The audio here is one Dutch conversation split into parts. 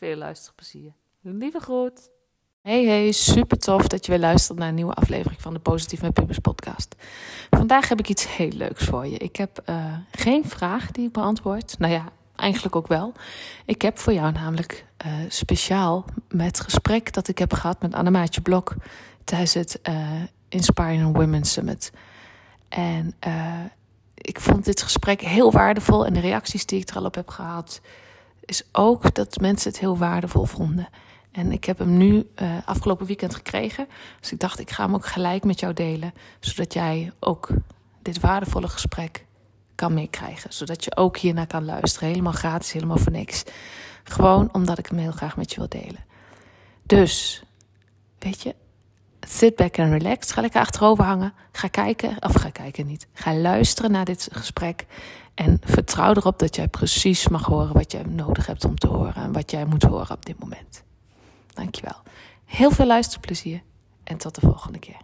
Veel luisterplezier. Lieve groet. Hey hey, super tof dat je weer luistert naar een nieuwe aflevering van de Positief met Pubers podcast. Vandaag heb ik iets heel leuks voor je. Ik heb uh, geen vraag die ik beantwoord. Nou ja, eigenlijk ook wel. Ik heb voor jou namelijk uh, speciaal met gesprek dat ik heb gehad met Annemaatje Blok tijdens het uh, Inspiring Women Summit. En ik vond dit gesprek heel waardevol en de reacties die ik er al op heb gehad, is ook dat mensen het heel waardevol vonden. En ik heb hem nu uh, afgelopen weekend gekregen. Dus ik dacht, ik ga hem ook gelijk met jou delen. Zodat jij ook dit waardevolle gesprek kan meekrijgen. Zodat je ook hiernaar kan luisteren. Helemaal gratis, helemaal voor niks. Gewoon omdat ik hem heel graag met je wil delen. Dus, weet je, sit back and relax. Ga lekker achterover hangen. Ga kijken, of ga kijken niet. Ga luisteren naar dit gesprek. En vertrouw erop dat jij precies mag horen wat jij nodig hebt om te horen. En wat jij moet horen op dit moment. Dankjewel. Heel veel luisterplezier en tot de volgende keer.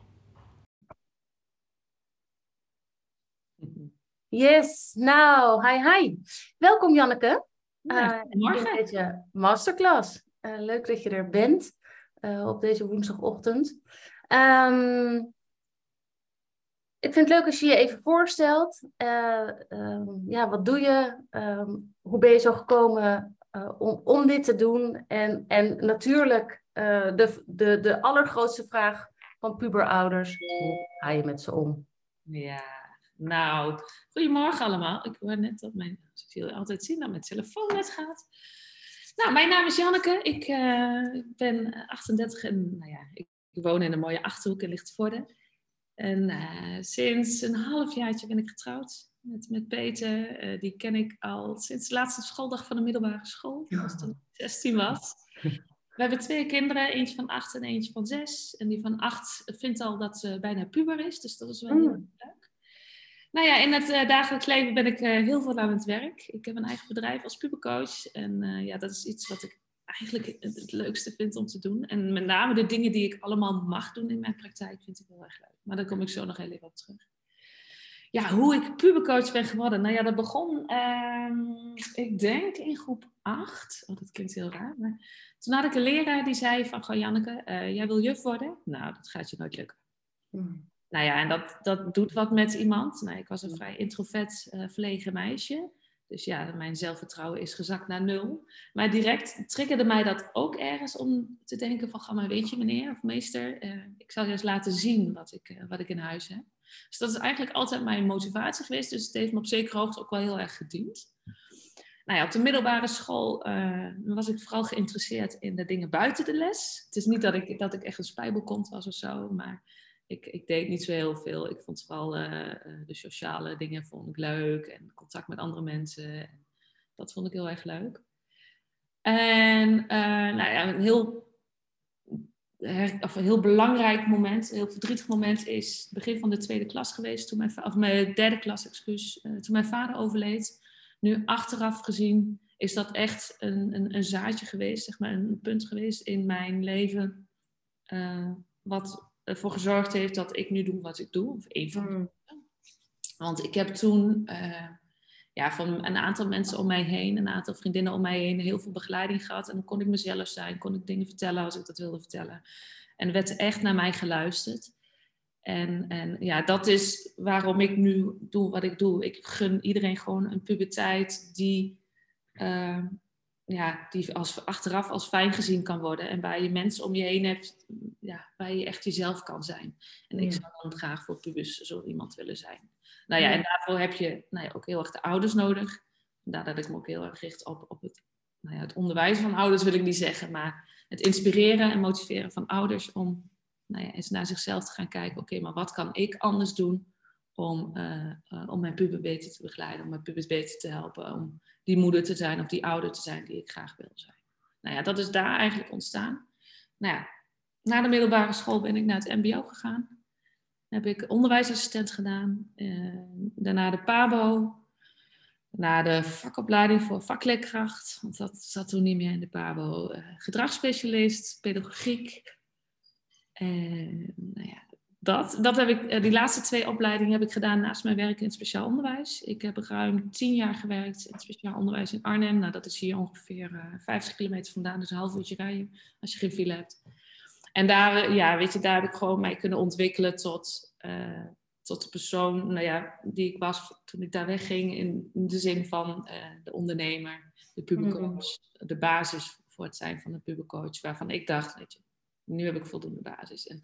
Yes, nou, hi hi. Welkom Janneke. Ja, uh, morgen. In deze masterclass. Uh, leuk dat je er bent uh, op deze woensdagochtend. Um, ik vind het leuk als je je even voorstelt. Um, ja, wat doe je? Um, hoe ben je zo gekomen uh, om, om dit te doen. En, en natuurlijk uh, de, de, de allergrootste vraag van puberouders. Hoe ga je met ze om? Ja, nou, goedemorgen allemaal. Ik hoor net dat mijn, ik altijd zien dat mijn telefoon net gaat. Nou, mijn naam is Janneke. Ik ben 38 en nou ja, ik woon in een mooie Achterhoek in Lichtenvoorde. En sinds een halfjaartje ben ik getrouwd met, met Peter. Uh, die ken ik al sinds de laatste schooldag van de middelbare school. Als toen 16 was. We hebben twee kinderen, eentje van acht en eentje van zes. En die van acht vindt al dat ze bijna puber is, dus dat is wel heel mm. leuk. Nou ja, in het uh, dagelijks leven ben ik heel veel aan het werk. Ik heb een eigen bedrijf als pubercoach. En ja, dat is iets wat ik eigenlijk het, het, leukste vind om te doen. En met name de dingen die ik allemaal mag doen in mijn praktijk vind ik heel erg leuk. Maar daar kom ik zo nog heel even op terug ja, hoe ik pubercoach ben geworden. Nou ja, dat begon, uh, ik denk in groep 8. Oh, dat klinkt heel raar. Maar toen had ik een leraar die zei van, goh Janneke, uh, jij wil juf worden? Nou, dat gaat je nooit lukken. Hmm. Nou ja, en dat, dat doet wat met iemand. Nou, ik was een vrij introvert, uh, verlegen meisje. Dus ja, mijn zelfvertrouwen is gezakt naar nul. Maar direct triggerde mij dat ook ergens om te denken van... Maar weet je meneer of meester, uh, ik zal eens laten zien wat ik, uh, wat ik in huis heb. Dus dat is eigenlijk altijd mijn motivatie geweest. Dus het heeft me op zekere hoogte ook wel heel erg gediend. Nou ja, op de middelbare school uh, was ik vooral geïnteresseerd in de dingen buiten de les. Het is niet dat ik, dat ik echt een spijbelkont was of zo, maar ik, ik deed niet zo heel veel. Ik vond vooral uh, de sociale dingen vond ik leuk en contact met andere mensen. Dat vond ik heel erg leuk. En uh, nou ja, een heel of een heel belangrijk moment, een heel verdrietig moment is het begin van de tweede klas geweest, toen mijn, of mijn derde klas, excuus, toen mijn vader overleed. Nu achteraf gezien is dat echt een, een, een, zaadje geweest, zeg maar, een punt geweest in mijn leven, wat ervoor gezorgd heeft dat ik nu doe wat ik doe, of een van mm. Want ik heb toen uh, ja, van een aantal mensen om mij heen, een aantal vriendinnen om mij heen, heel veel begeleiding gehad. En dan kon ik mezelf zijn, kon ik dingen vertellen als ik dat wilde vertellen. En er werd echt naar mij geluisterd. En, en ja, dat is waarom ik nu doe wat ik doe. Ik gun iedereen gewoon een puberteit die, uh, ja, die als, achteraf als fijn gezien kan worden. En waar je mensen om je heen hebt, ja, waar je echt jezelf kan zijn. En ik zou dan graag voor pubers zo iemand willen zijn. Nou ja, en daarvoor heb je nou ja, ook heel erg de ouders nodig. Vandaar dat ik me ook heel erg richt op, op het, nou ja, het onderwijs van ouders, wil ik niet zeggen. Maar het inspireren en motiveren van ouders om nou ja, eens naar zichzelf te gaan kijken. Oké, maar wat kan ik anders doen om, eh, eh, om mijn puber beter te begeleiden, om mijn pubers beter te helpen, om die moeder te zijn of die ouder te zijn die ik graag wil zijn. Nou ja, dat is daar eigenlijk ontstaan. Nou ja, na de middelbare school ben ik naar het MBO gegaan. Heb ik onderwijsassistent gedaan, eh, daarna de PABO, daarna de vakopleiding voor vakleerkracht, want dat zat toen niet meer in de PABO, gedragsspecialist, pedagogiek. En nou ja, dat, dat heb ik, eh, die laatste twee opleidingen heb ik gedaan naast mijn werk in het speciaal onderwijs. Ik heb ruim tien jaar gewerkt in het speciaal onderwijs in Arnhem. Nou, dat is hier ongeveer eh 50 kilometer vandaan, dus een half uurtje rijden als je geen file hebt. En daar, eh, ja, weet je, daar heb ik gewoon mij kunnen ontwikkelen tot, eh, tot de persoon nou ja, die ik was toen ik daar wegging. In de zin van eh, de ondernemer, de pubercoach, de basis voor het zijn van de pubercoach. Waarvan ik dacht, weet je, nu heb ik voldoende basis. En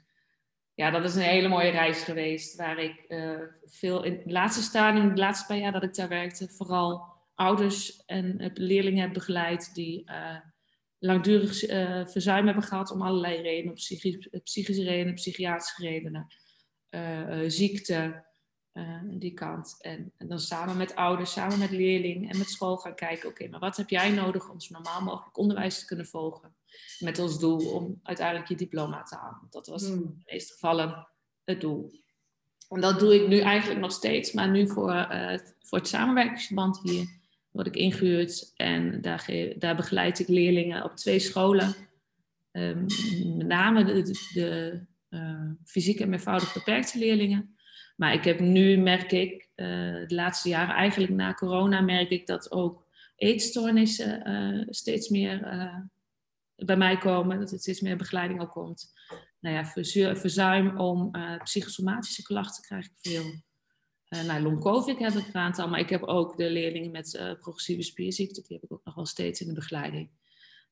ja, dat is een hele mooie reis geweest. Waar ik eh, veel in het laatste stadium, de laatste paar jaar dat ik daar werkte, vooral ouders en eh, leerlingen heb begeleid die eh, langdurig verzuim hebben gehad om allerlei redenen, psychisch, psychische redenen, psychiatrische redenen, ziekte, eh, die kant. En, en dan samen met ouders, samen met leerlingen en met school gaan kijken, oké, maar wat heb jij nodig om zo normaal mogelijk onderwijs te kunnen volgen? Met als doel om uiteindelijk je diploma te halen. Dat was Hmm. in de meeste gevallen het doel. En dat doe ik nu eigenlijk nog steeds, maar nu voor, eh, voor het samenwerkingsverband hier word ik ingehuurd en daar, ge- daar begeleid ik leerlingen op twee scholen. Ehm, met name de, de, de, eh, fysiek en meervoudig beperkte leerlingen. Maar ik heb nu, merk ik, eh, de laatste jaren, eigenlijk na corona, merk ik dat ook eetstoornissen eh, steeds meer eh, bij mij komen. Dat er steeds meer begeleiding ook komt. Nou ja, verzu- verzuim om psychosomatische klachten krijg ik veel. Nou, long covid heb ik een aantal, maar ik heb ook de leerlingen met progressieve spierziekte. Die heb ik ook nog wel steeds in de begeleiding.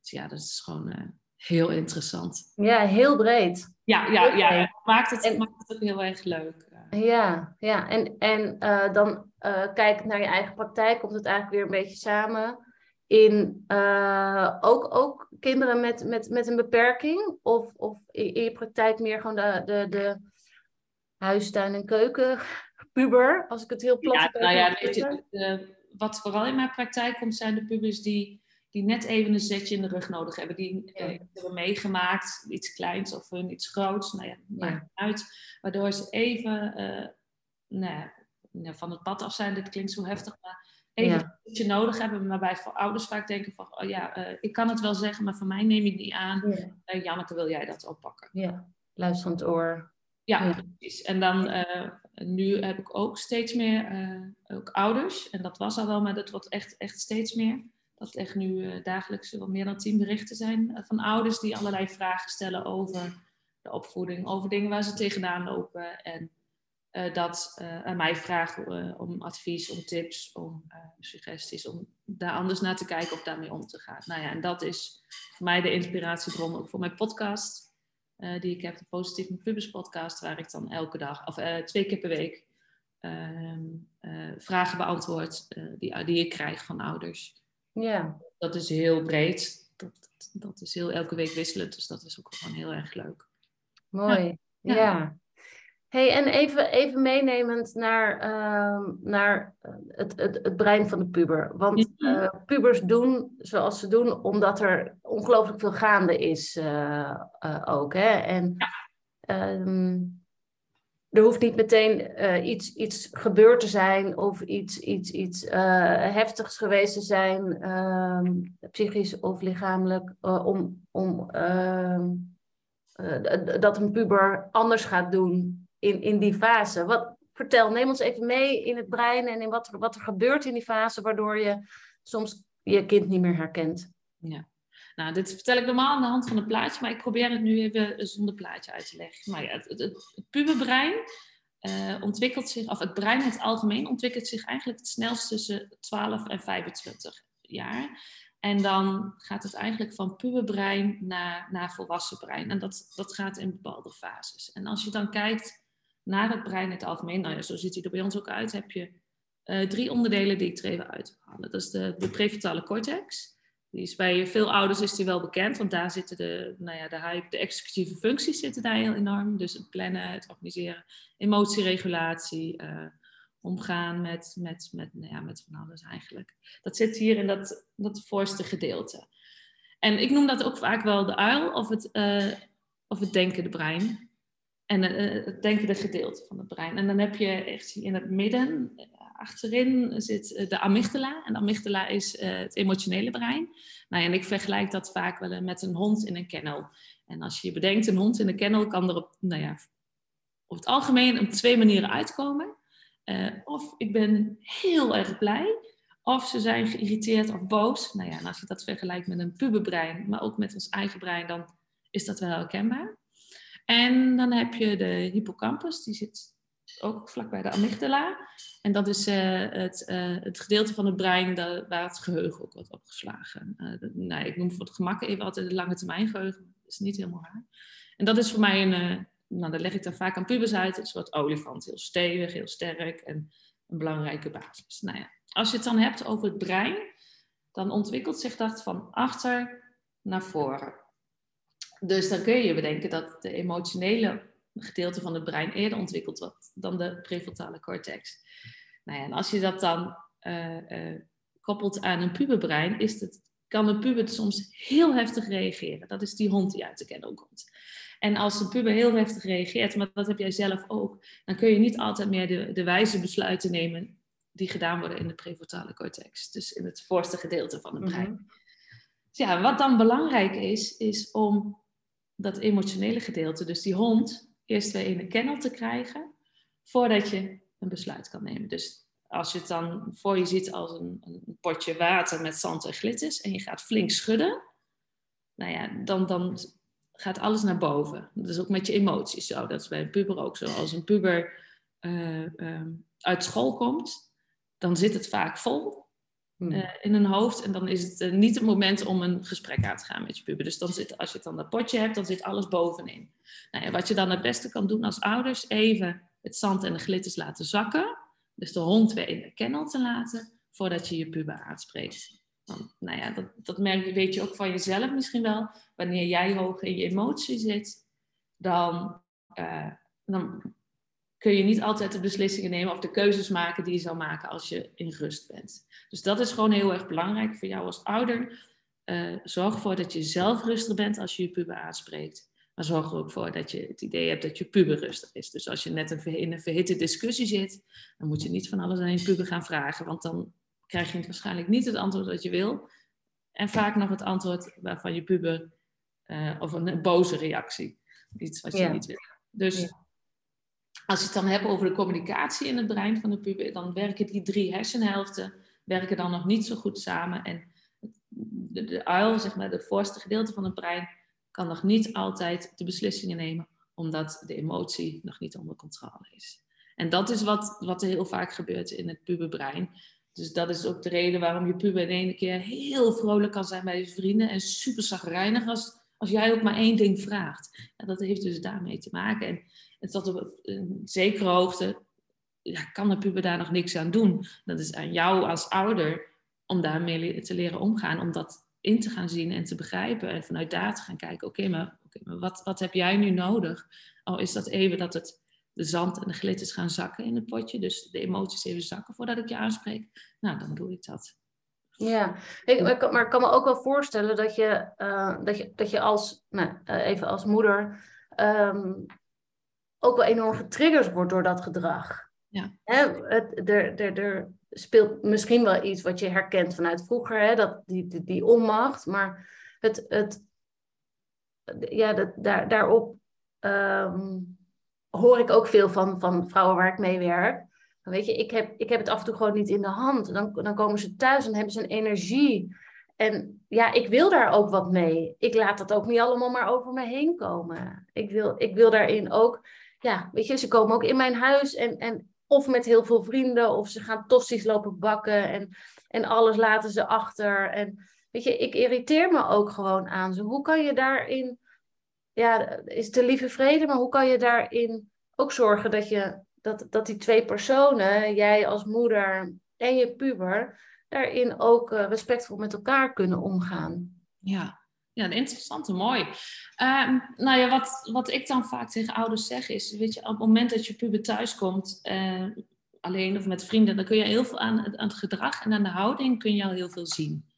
Dus ja, dat is gewoon heel interessant. Ja, heel breed. Ja, ja, ja. Maakt het, En- maakt het ook heel erg leuk. Ja, ja. En, en eh, dan eh kijkend naar je eigen praktijk komt het eigenlijk weer een beetje samen. In eh, ook, ook kinderen met, met, met een beperking? Of, of in, in je praktijk meer gewoon de, de, de huistuin- en keukenpuber? Als ik het heel plat Ja, heb nou ja, weet je, de- wat vooral in mijn praktijk komt, zijn de pubers die, die net even een zetje in de rug nodig hebben. Die eh, Ja. hebben meegemaakt, iets kleins of een iets groots. Nou ja, maakt Ja. niet uit. Waardoor ze even eh, nou ja, ja, van het pad af zijn. Dit klinkt zo heftig, maar even een zetje nodig hebben. Waarbij voor ouders vaak denken van, oh ja, eh, ik kan het wel zeggen, maar van mij neem je het niet aan. Eh, Janneke, wil jij dat oppakken? ja. luisterend oor. Ja, precies. En dan eh, nu heb ik ook steeds meer eh, ook ouders. En dat was al wel, maar dat wordt echt, echt steeds meer. Dat echt nu eh, dagelijks wel meer dan tien berichten zijn eh, van ouders die allerlei vragen stellen over de opvoeding, over dingen waar ze tegenaan lopen. En eh, dat aan mij vragen om advies, om tips, om suggesties, om daar anders naar te kijken of daarmee om te gaan. Nou ja, en dat is voor mij de inspiratiebron ook voor mijn podcast die ik heb, de Positief met Pubers podcast, waar ik dan elke dag, of twee keer per week, ehm, eh, vragen beantwoord die, die ik krijg van ouders. Ja, Dat is heel breed. Dat, dat, dat is heel elke week wisselend, dus dat is ook gewoon heel erg leuk. mooi. Ja. Ja. Hey, en even, even meenemend naar, ehm, naar eh, het, het, het brein van de puber. Want Mhm. eh, pubers doen zoals ze doen, omdat er ongelooflijk veel gaande is eh, ook. Hè? En ehm, er hoeft niet meteen eh, iets, iets gebeurd te zijn of iets, iets, iets eh, heftigs geweest te zijn, ehm, psychisch of lichamelijk, eh, om, om ehm, eh, dat een puber anders gaat doen in, in die fase. Wat, vertel, neem ons even mee in het brein en in wat er, wat er gebeurt in die fase, waardoor je soms je kind niet meer herkent. Ja. Nou, dit vertel ik normaal aan de hand van een plaatje, maar ik probeer het nu even zonder plaatje uit te leggen. Maar ja, het, het, puberbrein eh, ontwikkelt zich, of het brein in het algemeen ontwikkelt zich eigenlijk het snelst tussen 12 en 25 jaar. En dan gaat het eigenlijk van puberbrein naar, naar volwassen brein. En dat, dat gaat in bepaalde fases. En als je dan kijkt naar het brein in het algemeen, nou ja, zo ziet hij er bij ons ook uit, heb je uh, drie onderdelen die ik er even uit wil halen. Dat is de, de prefrontale cortex. Die bij veel ouders is die wel bekend, want daar zitten de, nou ja, de, de executieve functies zitten daar heel enorm. Dus het plannen, het organiseren, emotieregulatie, uh, omgaan met, met, met, nou ja, met van alles eigenlijk. Dat zit hier in dat, dat voorste gedeelte. En ik noem dat ook vaak wel de uil of het, uh, of het denkende brein. En uh, het denkende gedeelte van het brein. En dan heb je echt in het midden, achterin zit de amygdala. En de amygdala is uh, het emotionele brein. Nou, en ik vergelijk dat vaak wel met een hond in een kennel. En als je bedenkt, een hond in een kennel kan er op, nou ja, op het algemeen op twee manieren uitkomen. Of ik ben heel erg blij, of ze zijn geïrriteerd of boos. Nou ja, en als je dat vergelijkt met een puberbrein, maar ook met ons eigen brein, dan is dat wel herkenbaar. En dan heb je de hippocampus, die zit ook vlakbij de amygdala. En dat is uh, het, uh, het, gedeelte van het brein dat, waar het geheugen ook wordt opgeslagen. Uh, nou, ik noem voor het gemak even altijd de lange termijn geheugen. Dat is niet helemaal waar. En dat is voor mij een, nou, daar leg ik dan vaak aan pubers uit. Een soort olifant, heel stevig, heel sterk en een belangrijke basis. Nou ja, als je het dan hebt over het brein, dan ontwikkelt zich dat van achter naar voren. Dus dan kun je bedenken dat de emotionele gedeelte van het brein eerder ontwikkeld wordt dan de prefrontale cortex. Nou ja, en als je dat dan uh, uh, koppelt aan een puberbrein, is het, kan een puber soms heel heftig reageren. Dat is die hond die uit de kennel komt. En als de puber heel heftig reageert, maar dat heb jij zelf ook, dan kun je niet altijd meer de, de wijze besluiten nemen die gedaan worden in de prefrontale cortex. Dus in het voorste gedeelte van het brein. Mhm. Dus ja, wat dan belangrijk is, is om dat emotionele gedeelte, dus die hond, eerst weer in de kennel te krijgen, voordat je een besluit kan nemen. Dus als je het dan voor je ziet als een, een potje water met zand en glitters en je gaat flink schudden, nou ja, dan, dan gaat alles naar boven. Dat is ook met je emoties zo. Dat is bij een puber ook zo. Als een puber uh, uit school komt, dan zit het vaak vol uh, in een hoofd. En dan is het uh, niet het moment om een gesprek aan te gaan met je puber. Dus dan zit, als je dan dat potje hebt, dan zit alles bovenin. Nou, ja, wat je dan het beste kan doen als ouders, even het zand en de glitters laten zakken. Dus de hond weer in de kennel te laten, voordat je je puber aanspreekt nou ja, dat, dat merk, weet je ook van jezelf misschien wel. Wanneer jij hoog in je emotie zit, dan, uh, dan kun je niet altijd de beslissingen nemen of de keuzes maken die je zal maken als je in rust bent. Dus dat is gewoon heel erg belangrijk voor jou als ouder. Uh, zorg ervoor dat je zelf rustig bent als je je puber aanspreekt. Maar zorg er ook voor dat je het idee hebt dat je puber rustig is. Dus als je net in een verhitte discussie zit, dan moet je niet van alles aan je puber gaan vragen. Want dan krijg je waarschijnlijk niet het antwoord dat je wil. En vaak nog het antwoord waarvan je puber, uh, of een, boze reactie. Iets wat je niet wil. Dus als je het dan hebt over de communicatie in het brein van de puber, dan werken die drie hersenhelften werken dan nog niet zo goed samen. En de, de uil, zeg maar, het voorste gedeelte van het brein, kan nog niet altijd de beslissingen nemen, omdat de emotie nog niet onder controle is. En dat is wat, wat er heel vaak gebeurt in het puberbrein. Dus dat is ook de reden waarom je puber in één keer heel vrolijk kan zijn bij je vrienden en super zagrijnig als, als jij ook maar één ding vraagt. En dat heeft dus daarmee te maken. En, en tot op een zekere hoogte ja, kan de puber daar nog niks aan doen. Dat is aan jou als ouder om daarmee te leren omgaan, om dat in te gaan zien en te begrijpen. En vanuit daar te gaan kijken, oké, maar, maar wat, wat heb jij nu nodig? Al is dat even dat het de zand en de glitters gaan zakken in het potje. Dus de emoties even zakken voordat ik je aanspreek. Nou, dan doe ik dat. Ja, ik, maar ik kan me ook wel voorstellen dat je, uh, dat je, dat je als, nou, uh, even als moeder, um, ook wel enorm getriggerd wordt door dat gedrag. Ja. Hè, het, er, er, er speelt misschien wel iets wat je herkent vanuit vroeger, hè, dat, die, die, die onmacht, maar het, het, ja, dat, daar, daarop um, hoor ik ook veel van, van vrouwen waar ik mee werk. Weet je, ik heb, ik heb het af en toe gewoon niet in de hand. Dan, dan komen ze thuis en hebben ze een energie. En ja, ik wil daar ook wat mee. Ik laat dat ook niet allemaal maar over me heen komen. Ik wil, ik wil daarin ook, ja, weet je, ze komen ook in mijn huis en, en of met heel veel vrienden, of ze gaan tosti's lopen bakken en, en alles laten ze achter. En weet je, ik irriteer me ook gewoon aan ze. Hoe kan je daarin, ja, is de lieve vrede, maar hoe kan je daarin ook zorgen dat, je, dat, dat die twee personen, jij als moeder en je puber, daarin ook uh, respectvol met elkaar kunnen omgaan? Ja, ja, interessant en mooi. Uh, nou ja, wat, wat ik dan vaak tegen ouders zeg is, weet je, op het moment dat je puber thuis komt, uh, alleen of met vrienden, dan kun je heel veel aan, aan het gedrag en aan de houding kun je al heel veel zien.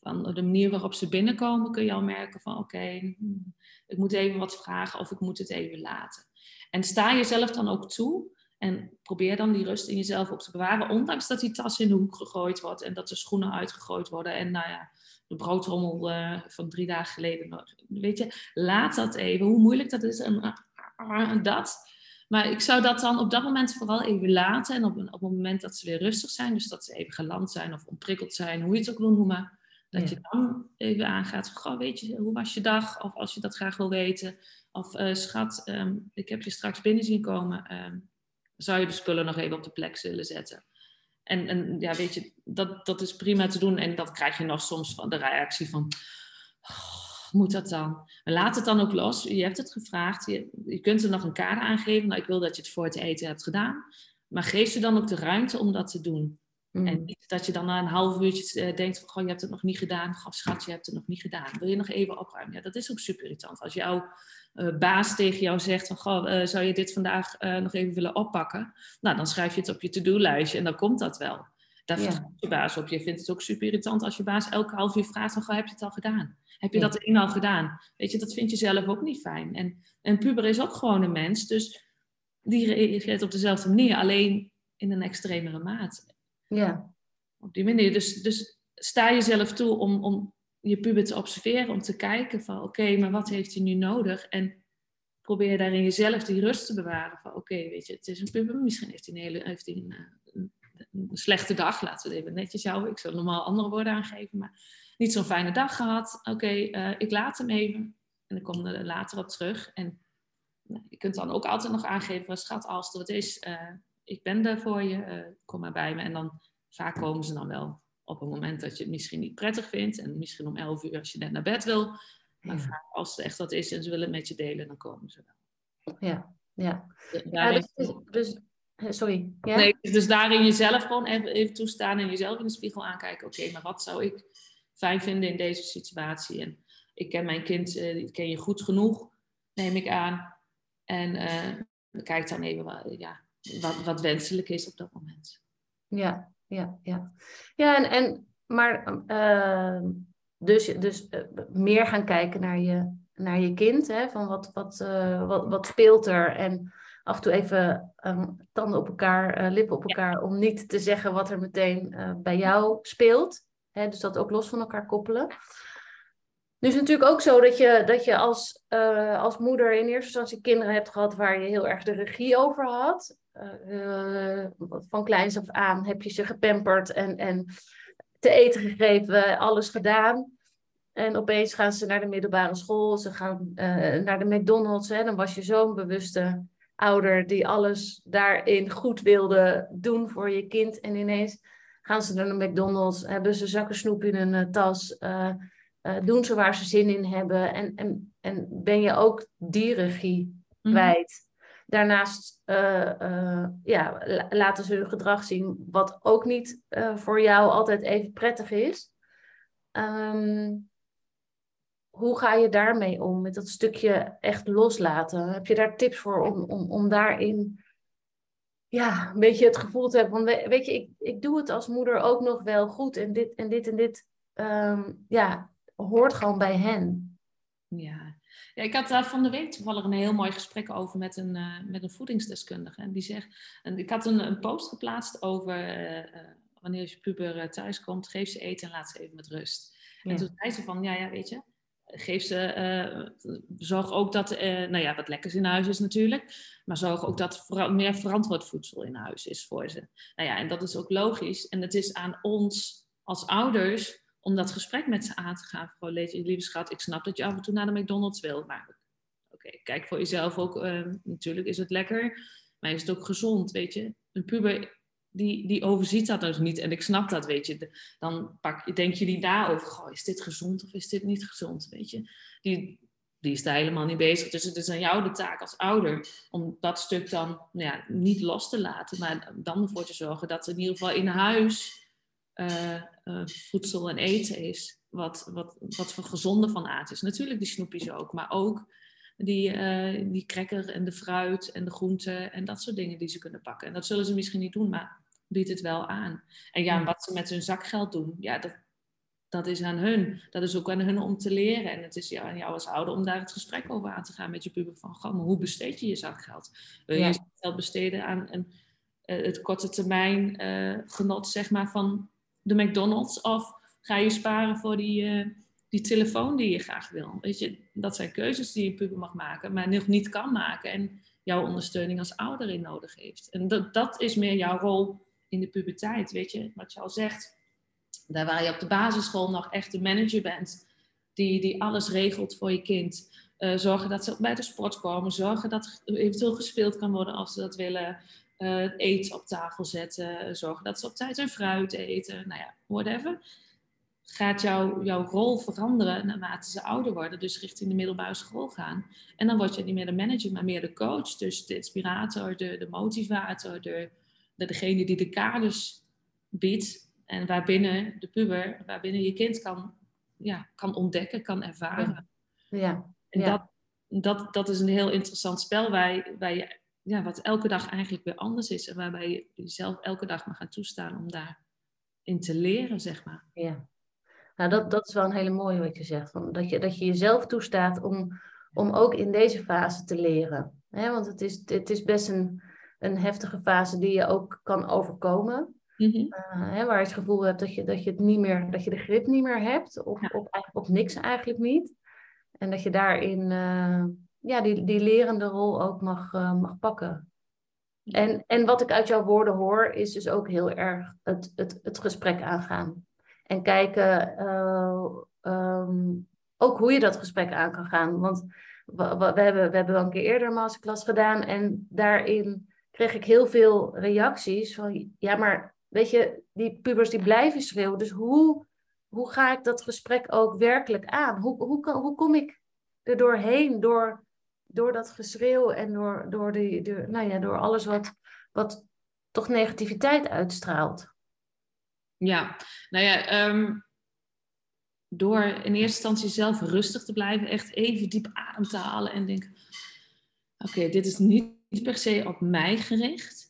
Van de manier waarop ze binnenkomen kun je al merken van oké, hmm, ik moet even wat vragen of ik moet het even laten. En sta jezelf dan ook toe en probeer dan die rust in jezelf op te bewaren, ondanks dat die tas in de hoek gegooid wordt en dat de schoenen uitgegooid worden en nou ja, de broodrommel uh, van drie dagen geleden nog. Weet je, laat dat even, hoe moeilijk dat is en uh, dat. Maar ik zou dat dan op dat moment vooral even laten. En op, op het moment dat ze weer rustig zijn, dus dat ze even geland zijn of ontprikkeld zijn, hoe je het ook wil noemen, dat je dan even aangaat. Goh, weet je, hoe was je dag? Of als je dat graag wil weten. Of uh, schat, um, ik heb je straks binnen zien komen. Um, zou je de spullen nog even op de plek zullen zetten? En, en ja, weet je, dat, dat is prima te doen. En dat krijg je nog soms van de reactie van, oh, moet dat dan? Laat het dan ook los. Je hebt het gevraagd. Je, je kunt er nog een kader aangeven. Nou, ik wil dat je het voor het eten hebt gedaan. Maar geef ze dan ook de ruimte om dat te doen. Mm. En niet dat je dan na een half uurtje eh, denkt van, goh, je hebt het nog niet gedaan. Goh, schat, je hebt het nog niet gedaan. Wil je nog even opruimen? Ja, dat is ook super irritant. Als jouw uh, baas tegen jou zegt van, goh, uh, zou je dit vandaag nog even willen oppakken? Nou, dan schrijf je het op je to-do-lijstje en dan komt dat wel. Daar ja. je baas op. Je vindt het ook super irritant als je baas elke half uur vraagt van, goh, heb je het al gedaan? Heb je dat erin al gedaan? Weet je, dat vind je zelf ook niet fijn. En een puber is ook gewoon een mens, dus die reageert op dezelfde manier, alleen in een extremere mate. Ja. Op die manier. Dus, dus sta jezelf toe om, om je puber te observeren, om te kijken van oké, maar wat heeft hij nu nodig? En probeer daarin jezelf die rust te bewaren van oké, weet je, het is een puber, misschien heeft hij een, hele, heeft hij een, een, slechte dag, laten we het even netjes houden. Ik zou normaal andere woorden aangeven, maar niet zo'n fijne dag gehad. Oké, uh, ik laat hem even en ik kom er later op terug. En nou, je kunt dan ook altijd nog aangeven, schat, als wat is, uh, ik ben daar voor je, uh, kom maar bij me. En dan vaak komen ze dan wel op een moment dat je het misschien niet prettig vindt. En misschien om elf uur als je net naar bed wil. Maar vaak als het echt wat is en ze willen het met je delen, dan komen ze wel. Ja, ja. ja dus, dus, sorry. Ja? Nee, dus daarin jezelf gewoon even, even toestaan en jezelf in de spiegel aankijken. Oké, maar wat zou ik fijn vinden in deze situatie? En ik ken mijn kind, uh, die ken je goed genoeg, neem ik aan. En uh, kijk dan even, ja, wat, wat wenselijk is op dat moment. Ja, ja, ja. Ja, en, en maar uh, dus, dus uh, meer gaan kijken naar je, naar je kind, hè, van wat, wat, uh, wat, wat speelt er en af en toe even um, tanden op elkaar, lippen op elkaar, ja. om niet te zeggen wat er meteen bij jou speelt. Hè, dus dat ook los van elkaar koppelen. Nu is het natuurlijk ook zo dat je, dat je als, als moeder in eerste instantie kinderen hebt gehad waar je heel erg de regie over had. Uh, van kleins af aan heb je ze gepamperd en, en te eten gegeven, alles gedaan. En opeens gaan ze naar de middelbare school, ze gaan uh, naar de McDonald's. Hè. Dan was je zo'n bewuste ouder die alles daarin goed wilde doen voor je kind. En ineens gaan ze naar de McDonald's, hebben ze zakken snoep in hun tas. Uh, uh, doen ze waar ze zin in hebben. En, en, en ben je ook die regie mhm. kwijt. Daarnaast uh, uh, ja, laten ze hun gedrag zien, wat ook niet voor jou altijd even prettig is. Um, hoe ga je daarmee om, met dat stukje echt loslaten? Heb je daar tips voor om, om, om daarin ja, een beetje het gevoel te hebben? Want weet je, ik, ik doe het als moeder ook nog wel goed en dit en dit en dit. Um, ja, hoort gewoon bij hen. Ja. Ja, ik had daar van de week toevallig een heel mooi gesprek over met een, uh, met een voedingsdeskundige. En die zegt, en ik had een, een post geplaatst over uh, wanneer je puber thuis komt, geef ze eten en laat ze even met rust. Ja. En toen zei ze van, ja, ja, weet je, geef ze, zorg ook dat, nou ja, wat lekkers in huis is natuurlijk, maar zorg ook dat voor, meer verantwoord voedsel in huis is voor ze. Nou ja, en dat is ook logisch. En het is aan ons als ouders om dat gesprek met ze aan te gaan. Gewoon, lieve schat, ik snap dat je af en toe naar de McDonald's wil. Maar oké, kijk voor jezelf ook. Uh, natuurlijk is het lekker, maar is het ook gezond, weet je. Een puber die, die overziet dat dus niet. En ik snap dat, weet je. Dan pak, denk je die na over, goh, is dit gezond of is dit niet gezond, weet je. Die, die is daar helemaal niet bezig. Dus het is aan jou de taak als ouder om dat stuk dan nou ja, niet los te laten, maar dan ervoor te zorgen dat in ieder geval in huis uh, voedsel en eten is, wat, wat, wat voor gezonde van aard is. Natuurlijk die snoepjes ook, maar ook die, uh, die cracker en de fruit en de groenten en dat soort dingen die ze kunnen pakken. En dat zullen ze misschien niet doen, maar biedt het wel aan. En ja, wat ze met hun zakgeld doen, ja, dat, dat is aan hun. Dat is ook aan hun om te leren. En het is ja, aan jou als ouder om daar het gesprek over aan te gaan met je puber. Van, goh, maar hoe besteed je je zakgeld? Wil je ja. je geld besteden aan een, uh, het korte termijn uh, genot zeg maar, van de McDonald's? Of ga je sparen voor die, uh, die telefoon die je graag wil? Weet je, dat zijn keuzes die je puber mag maken, maar nog niet kan maken. En jouw ondersteuning als ouder in nodig heeft. En dat, dat is meer jouw rol in de puberteit. Weet je, wat je al zegt daar waar je op de basisschool nog echt de manager bent, die, die alles regelt voor je kind. Uh, zorgen dat ze bij de sport komen, zorgen dat eventueel gespeeld kan worden als ze dat willen. Uh, eten op tafel zetten, zorgen dat ze op tijd hun fruit eten, nou ja, whatever. Gaat jou, jouw rol veranderen naarmate ze ouder worden, dus richting de middelbare school gaan. En dan word je niet meer de manager, maar meer de coach. Dus de inspirator, de, de motivator, de, de, degene die de kaders biedt en waarbinnen de puber, waarbinnen je kind kan, ja, kan ontdekken, kan ervaren. Ja. En Dat, dat, dat is een heel interessant spel waar, waar je, ja, wat elke dag eigenlijk weer anders is. En waarbij je jezelf elke dag mag gaan toestaan om daarin te leren, zeg maar. Ja. Nou, dat, dat is wel een hele mooie wat je zegt. Van dat, je, dat je jezelf toestaat om, om ook in deze fase te leren. want het is, het is best een, een heftige fase die je ook kan overkomen. Mm hè, waar je het gevoel hebt dat je, dat je het niet meer, dat je de grip niet meer hebt, of op, op niks eigenlijk niet. En dat je daarin uh, ja, die, die lerende rol ook mag, uh, mag pakken. En, en wat ik uit jouw woorden hoor, is dus ook heel erg het, het, het gesprek aangaan. En kijken uh, um, ook hoe je dat gesprek aan kan gaan. Want we, we, hebben, we hebben wel een keer eerder een masterclass gedaan en daarin kreeg ik heel veel reacties van ja, maar weet je, die pubers die blijven schreeuwen. Dus hoe, hoe ga ik dat gesprek ook werkelijk aan? Hoe, hoe, hoe kom ik er doorheen door, door dat geschreeuw en door, door, die, door, nou ja, door alles wat, wat toch negativiteit uitstraalt? Ja, nou ja, um, door in eerste instantie zelf rustig te blijven, echt even diep adem te halen en denken: oké, dit is niet per se op mij gericht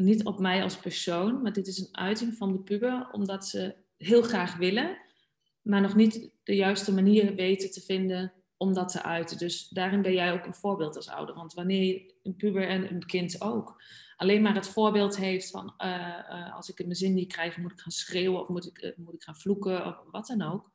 niet op mij als persoon, maar dit is een uiting van de puber, omdat ze heel graag willen, maar nog niet de juiste manier weten te vinden om dat te uiten. Dus daarin ben jij ook een voorbeeld als ouder. Want wanneer een puber en een kind ook alleen maar het voorbeeld heeft van uh, uh, als ik mijn zin niet krijg, moet ik gaan schreeuwen of moet ik, uh, moet ik gaan vloeken of wat dan ook.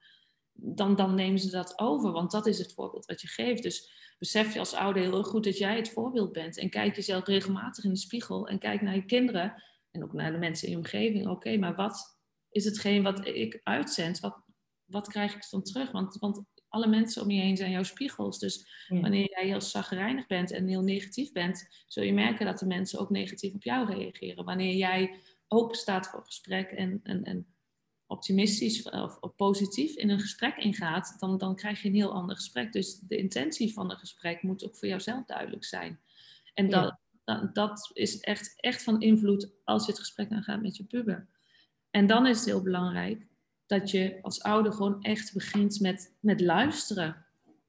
Dan, dan nemen ze dat over, want dat is het voorbeeld wat je geeft. Dus besef je als ouder heel goed dat jij het voorbeeld bent. En kijk jezelf regelmatig in de spiegel en kijk naar je kinderen en ook naar de mensen in je omgeving. Oké, maar wat is hetgeen wat ik uitzend? Wat, wat krijg ik dan terug? Want, want alle mensen om je heen zijn jouw spiegels. Dus wanneer jij heel zagrijnig bent en heel negatief bent, zul je merken dat de mensen ook negatief op jou reageren. Wanneer jij open staat voor gesprek en, en, en optimistisch of, of, positief in een gesprek ingaat, dan, dan krijg je een heel ander gesprek. Dus de intentie van een gesprek moet ook voor jouzelf duidelijk zijn. En dat, dat, dat, is echt, echt van invloed als je het gesprek aangaat met je puber. En dan is het heel belangrijk dat je als ouder gewoon echt begint met, met luisteren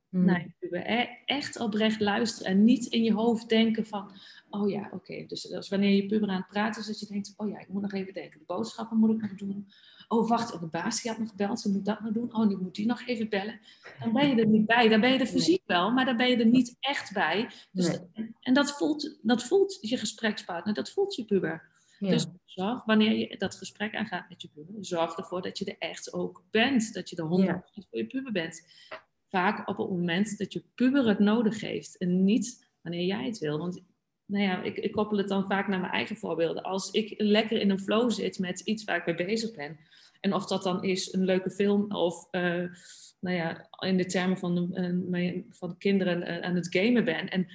hmm. naar je puber. E, echt oprecht luisteren en niet in je hoofd denken van, oh ja, oké. Dus, dus wanneer je puber aan het praten is, dat je denkt, oh ja, ik moet nog even denken. De boodschappen moet ik nog doen. Oh, wacht, de baas die had nog gebeld, ze moet dat nog doen. Oh, nu moet die nog even bellen. Dan ben je er niet bij. Dan ben je er fysiek wel, maar dan ben je er niet echt bij. Dus En dat voelt, dat voelt je gesprekspartner, dat voelt je puber. Dus zorg, wanneer je dat gesprek aangaat met je puber, zorg ervoor dat je er echt ook bent. Dat je er 100% voor je puber bent. Vaak op het moment dat je puber het nodig heeft en niet wanneer jij het wil. Want nou ja, ik, ik, koppel het dan vaak naar mijn eigen voorbeelden. Als ik lekker in een flow zit met iets waar ik mee bezig ben, en of dat dan is een leuke film of, uh, nou ja, in de termen van de, uh, van de kinderen uh, aan het gamen ben. En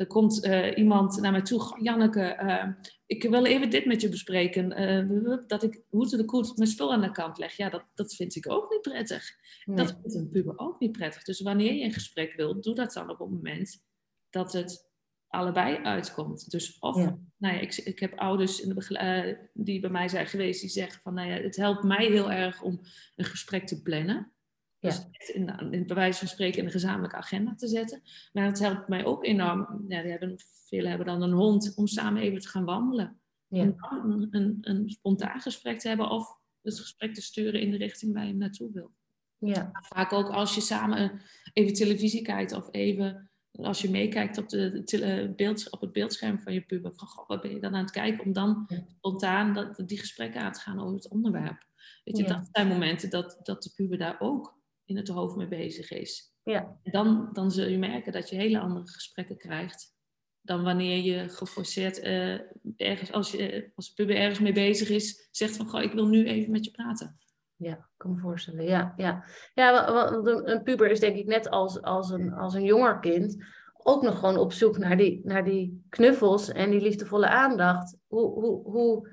er komt eh, iemand naar mij toe, Janneke, uh, ik wil even dit met je bespreken. Uh, dat ik hoe de koet mijn spul aan de kant leg. Ja, dat, dat vind ik ook niet prettig. Dat vindt een puber ook niet prettig. Dus wanneer je een gesprek wilt, doe dat dan op het moment dat het allebei uitkomt. Dus of, nou ja, ik, ik heb ouders in de die bij mij zijn geweest, die zeggen van, nou ja, het helpt mij heel erg om een gesprek te plannen. Ja. Dus in, in bij wijze van spreken in een gezamenlijke agenda te zetten. Maar het helpt mij ook enorm. Ja, die hebben, velen hebben dan een hond om samen even te gaan wandelen. Ja. En dan een, een, een, spontaan gesprek te hebben of het gesprek te sturen in de richting waar je naartoe wil. Ja. Vaak ook als je samen even televisie kijkt of even als je meekijkt op, de, beeld, op het beeldscherm van je puber. Van, God, wat ben je dan aan het kijken? Om dan spontaan dat, die gesprekken aan te gaan over het onderwerp. Weet je, dat zijn momenten dat, dat de puber daar ook in het hoofd mee bezig is. Ja. Dan, dan zul je merken dat je hele andere gesprekken krijgt dan wanneer je geforceerd uh, ergens, als, je, als puber ergens mee bezig is, zegt van, goh, ik wil nu even met je praten. Ja, ik kan me voorstellen. Ja, ja. ja want een puber is denk ik net als, als, een, als een jonger kind ook nog gewoon op zoek naar die, naar die knuffels en die liefdevolle aandacht. Hoe, hoe, hoe,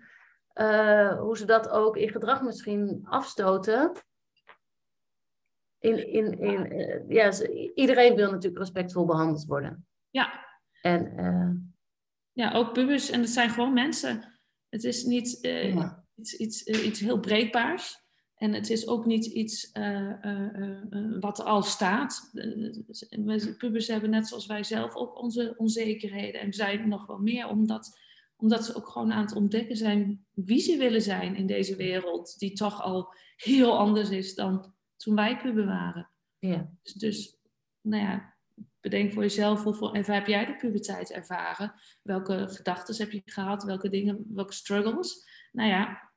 uh, hoe ze dat ook in gedrag misschien afstoten in, in, in, uh, ja, iedereen wil natuurlijk respectvol behandeld worden. Ja. En, uh, ja, ook pubers. En het zijn gewoon mensen. Het is niet uh, iets, iets, iets heel breekbaars. En het is ook niet iets wat al staat. pubers hebben net zoals wij zelf ook onze onzekerheden. En zijn nog wel meer omdat, omdat ze ook gewoon aan het ontdekken zijn wie ze willen zijn in deze wereld. Die toch al heel anders is dan toen wij puber waren. Ja. Dus, dus, nou ja, bedenk voor jezelf hoeveel even heb jij de puberteit ervaren? Welke gedachten heb je gehad? Welke dingen, welke struggles? Nou ja,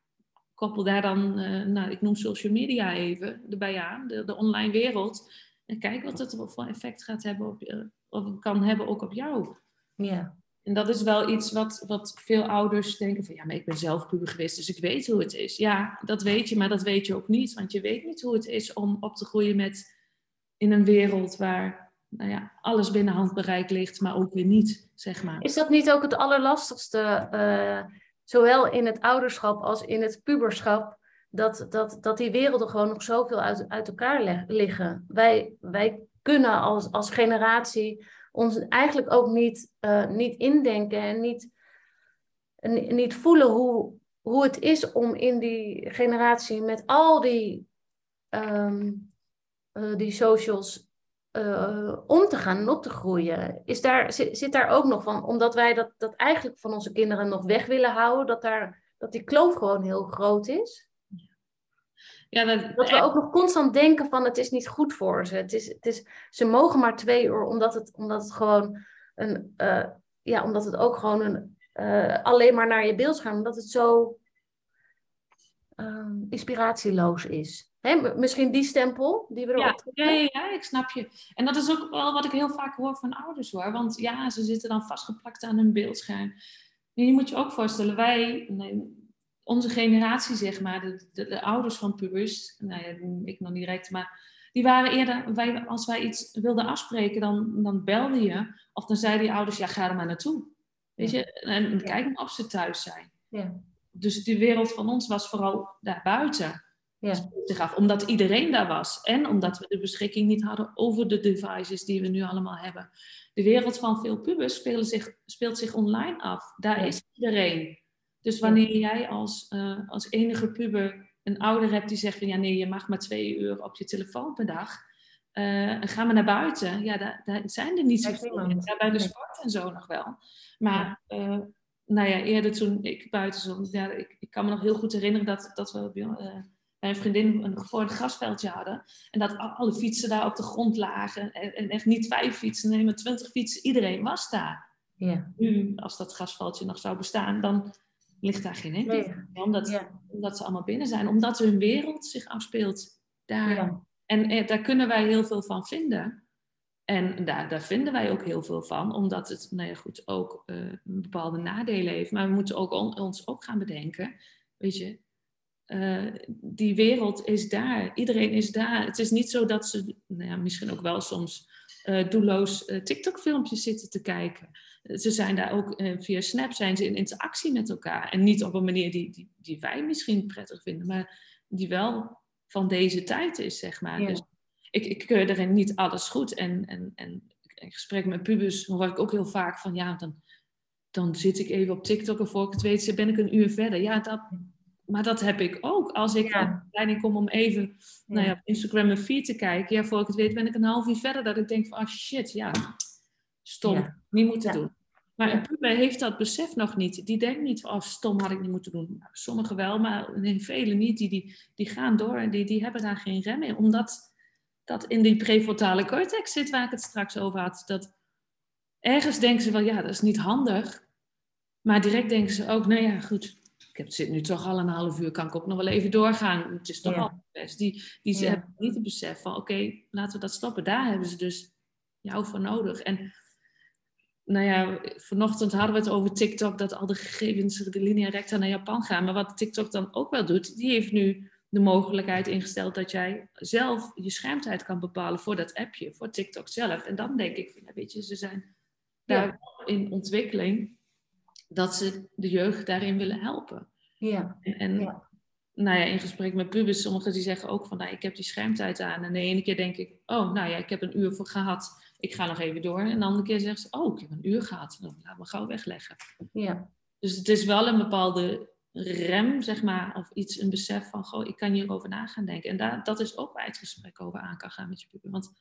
koppel daar dan, uh, nou, ik noem social media even erbij aan, de, de online wereld. En kijk wat het voor effect gaat hebben op je, of kan hebben ook op jou. Ja. En dat is wel iets wat, wat veel ouders denken van ja, maar ik ben zelf puber geweest, dus ik weet hoe het is. Ja, dat weet je, maar dat weet je ook niet. Want je weet niet hoe het is om op te groeien met in een wereld waar nou ja, alles binnen handbereik ligt, maar ook weer niet, zeg maar. Is dat niet ook het allerlastigste, uh, zowel in het ouderschap als in het puberschap, dat, dat, dat die werelden gewoon nog zoveel uit, uit elkaar liggen? Wij, wij kunnen als, als generatie ons eigenlijk ook niet, uh, niet indenken en niet, niet voelen hoe, hoe het is om in die generatie met al die, um, uh, die socials uh, om te gaan en op te groeien. Is daar, zit, zit, daar ook nog van, omdat wij dat, dat eigenlijk van onze kinderen nog weg willen houden, dat, daar, dat die kloof gewoon heel groot is? Ja, dat, dat, we ook nog constant denken van het is niet goed voor ze. Het is, het is, ze mogen maar twee uur omdat het, omdat het gewoon een, uh, ja, omdat het ook gewoon een, uh, alleen maar naar je beeldscherm, omdat het zo um, inspiratieloos is. Hè? Misschien die stempel die we erop ja, ja, ja, ja, ik snap je. En dat is ook wel wat ik heel vaak hoor van ouders hoor. Want ja, ze zitten dan vastgeplakt aan hun beeldscherm. En je moet je ook voorstellen, wij, nee, onze generatie, zeg maar, de, de, de ouders van pubers, nou ja, ik nog niet direct, maar die waren eerder, wij, als wij iets wilden afspreken, dan, dan belde je, of dan zeiden die ouders, ja, ga er maar naartoe. Weet je, en, en kijk of ze thuis zijn. Ja. Dus die wereld van ons was vooral daarbuiten. Ja. Af, omdat iedereen daar was. En omdat we de beschikking niet hadden over de devices die we nu allemaal hebben. De wereld van veel pubers speelt zich, speelt zich online af. Daar is iedereen. Dus wanneer jij als, uh, als enige puber een ouder hebt die zegt van ja nee, je mag maar twee uur op je telefoon per dag. Uh, ga maar naar buiten. Ja, daar, daar zijn er niet zoveel Ja, bij de sport en zo nog wel. Maar uh, nou ja, eerder toen ik buiten stond, ja, ik, ik, kan me nog heel goed herinneren dat, dat we bij een vriendin een gevorderd grasveldje hadden. En dat alle fietsen daar op de grond lagen. En, en echt niet vijf fietsen, nee, maar twintig fietsen. Iedereen was daar. Ja. Nu, als dat grasveldje nog zou bestaan, dan ligt daar geen enkel nee. omdat, omdat ze allemaal binnen zijn. Omdat hun wereld zich afspeelt daar. En eh, daar kunnen wij heel veel van vinden. En daar, daar vinden wij ook heel veel van, omdat het nou ja, goed, ook uh, bepaalde nadelen heeft. Maar we moeten ook ons ook gaan bedenken, weet je, eh, die wereld is daar. Iedereen is daar. Het is niet zo dat ze, nou ja, misschien ook wel soms uh, doelloos uh, TikTok-filmpjes zitten te kijken. Ze zijn daar ook via Snap zijn ze in interactie met elkaar. En niet op een manier die, die, die wij misschien prettig vinden, maar die wel van deze tijd is, zeg maar. Dus ik, ik keur erin niet alles goed. En, en, en in gesprek met pubers hoor ik ook heel vaak van ja, dan, dan zit ik even op TikTok en voor ik het weet ben ik een uur verder. Ja, dat, maar dat heb ik ook. Als ik ja. leiding kom om even Nou ja, op Instagram een feed te kijken, ja, voor ik het weet ben ik een half uur verder dat ik denk van, oh shit, ja, stom, niet moeten doen. Maar een puber heeft dat besef nog niet. Die denkt niet van, oh stom had ik niet moeten doen. Sommigen wel, maar velen niet. Die, die, die gaan door en die, die hebben daar geen rem in. Omdat dat in die prefrontale cortex zit waar ik het straks over had. Dat ergens denken ze wel, ja, dat is niet handig. Maar direct denken ze ook, nou ja, goed, ik heb, zit nu toch al een half uur, kan ik ook nog wel even doorgaan. Het is toch ja. al best. Die, die ze hebben niet het besef van, oké, laten we dat stoppen. Daar hebben ze dus jou voor nodig. En nou ja, vanochtend hadden we het over TikTok, dat al de gegevens de linea recta naar Japan gaan. Maar wat TikTok dan ook wel doet, die heeft nu de mogelijkheid ingesteld dat jij zelf je schermtijd kan bepalen voor dat appje, voor TikTok zelf. En dan denk ik, ja, weet je, ze zijn daar in ontwikkeling dat ze de jeugd daarin willen helpen. Ja. En, en nou ja, in gesprek met pubers, sommigen die zeggen ook van, nou, ik heb die schermtijd aan. En de ene keer denk ik, oh, nou ja, ik heb een uur voor gehad ik ga nog even door. En de andere keer zegt ze, oh, ik heb een uur gehad. Dan laat me gauw wegleggen. Ja. Dus het is wel een bepaalde rem, zeg maar, of iets, een besef van, goh, ik kan hierover na gaan denken. En daar, dat is ook waar het gesprek over aan kan gaan met je puber. Want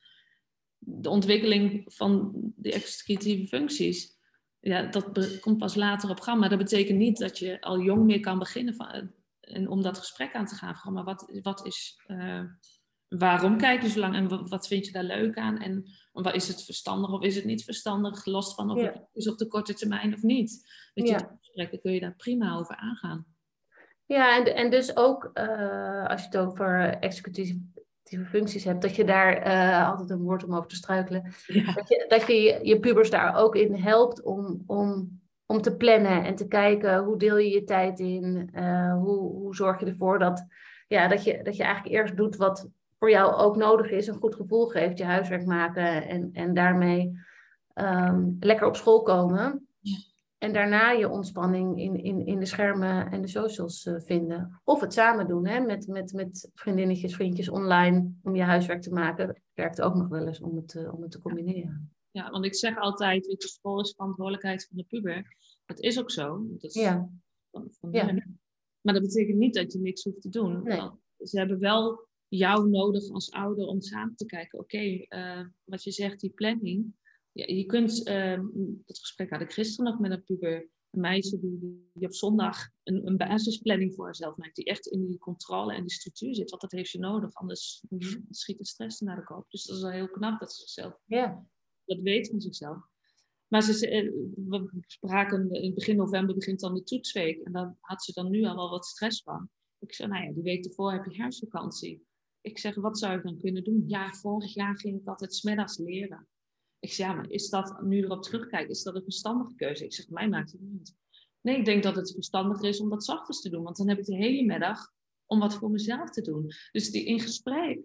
de ontwikkeling van de executieve functies, ja, dat komt pas later op gang. Maar dat betekent niet dat je al jong meer kan beginnen van, en om dat gesprek aan te gaan. Van, maar wat, wat is, uh, waarom kijk je zo lang en wat vind je daar leuk aan? En wat is het verstandig of is het niet verstandig? Los van of het is op de korte termijn of niet. Weet je, ja. gesprekken kun je daar prima over aangaan. Ja, en, en dus ook uh, als je het over executieve functies hebt, dat je daar uh, altijd een woord om over te struikelen. Ja. Dat, je, dat je je pubers daar ook in helpt om, om, om te plannen en te kijken hoe deel je je tijd in, uh, hoe, hoe zorg je ervoor dat, ja, dat, je, dat je eigenlijk eerst doet wat, voor jou ook nodig is, een goed gevoel geeft, je huiswerk maken en, en daarmee um, lekker op school komen. En daarna je ontspanning in, in, in de schermen en de socials uh, vinden. Of het samen doen, hè, met, met, met vriendinnetjes, vriendjes online, om je huiswerk te maken. Werkt ook nog wel eens om het, uh, om het te combineren. Ja, want ik zeg altijd, je, school is verantwoordelijkheid van de puber. Dat is ook zo. Dat is ja. Van, van ja. Maar dat betekent niet dat je niks hoeft te doen. Nee. Ze hebben wel jou nodig als ouder om samen te kijken, oké, eh, wat je zegt, die planning. Ja, je kunt, uh, dat gesprek had ik gisteren nog met een puber, een meisje die, die op zondag een, een, basisplanning voor haarzelf maakt, die echt in die controle en die structuur zit, want dat heeft ze nodig, anders schiet de stress naar de kop. Dus dat is wel heel knap dat ze zichzelf, ja. dat weet van zichzelf. Maar ze, eh, we spraken in begin november begint dan de toetsweek en dan had ze dan nu al wel wat stress van. Ik zei, nou ja, die week ervoor heb je herfstvakantie ik zeg, wat zou ik dan kunnen doen? Ja, vorig jaar ging ik altijd smiddags leren. Ik zeg, ja, maar is dat, nu erop terugkijken, is dat een verstandige keuze? Ik zeg, mij maakt het niet. Nee, ik denk dat het verstandiger is om dat zachtjes te doen. Want dan heb ik de hele middag om wat voor mezelf te doen. Dus die, in gesprek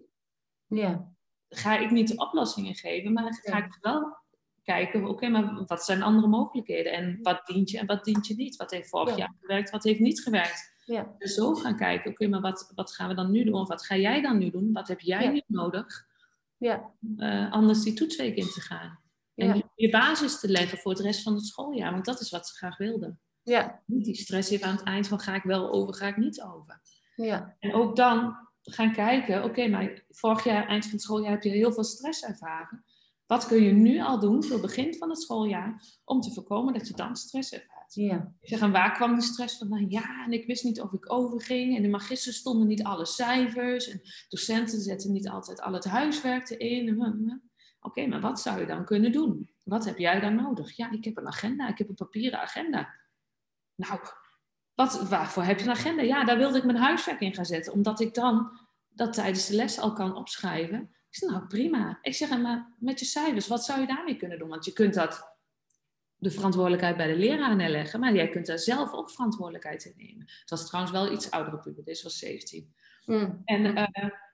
ja. ga ik niet de oplossingen geven, maar ga ik wel kijken, oké, maar wat zijn andere mogelijkheden? En wat dient je en wat dient je niet? Wat heeft vorig jaar gewerkt, wat heeft niet gewerkt? Ja. Zo gaan kijken, oké, maar wat, wat gaan we dan nu doen? Of wat ga jij dan nu doen? Wat heb jij nu nodig? Ja. Uh, anders die toetsweek in te gaan. En je basis te leggen voor het rest van het schooljaar. Want dat is wat ze graag wilden. Ja. Niet die stress even aan het eind van ga ik wel over, ga ik niet over. Ja. En ook dan gaan kijken, oké, maar vorig jaar, eind van het schooljaar, heb je heel veel stress ervaren. Wat kun je nu al doen voor het begin van het schooljaar om te voorkomen dat je dan stress ervaart? Ik zeg, en waar kwam die stress van? Nou ja, en ik wist niet of ik overging. En de magisters stonden niet alle cijfers. En docenten zetten niet altijd al het huiswerk erin. Oké, maar wat zou je dan kunnen doen? Wat heb jij dan nodig? Ja, ik heb een agenda. Ik heb een papieren agenda. Nou, wat, waarvoor heb je een agenda? Ja, daar wilde ik mijn huiswerk in gaan zetten. Omdat ik dan dat tijdens de les al kan opschrijven. Ik zeg, nou prima. Ik zeg, maar met je cijfers, wat zou je daarmee kunnen doen? Want je kunt dat de verantwoordelijkheid bij de leraar neerleggen, maar jij kunt daar zelf ook verantwoordelijkheid in nemen. Het was trouwens wel iets oudere puber, deze was 17. Mm. En uh,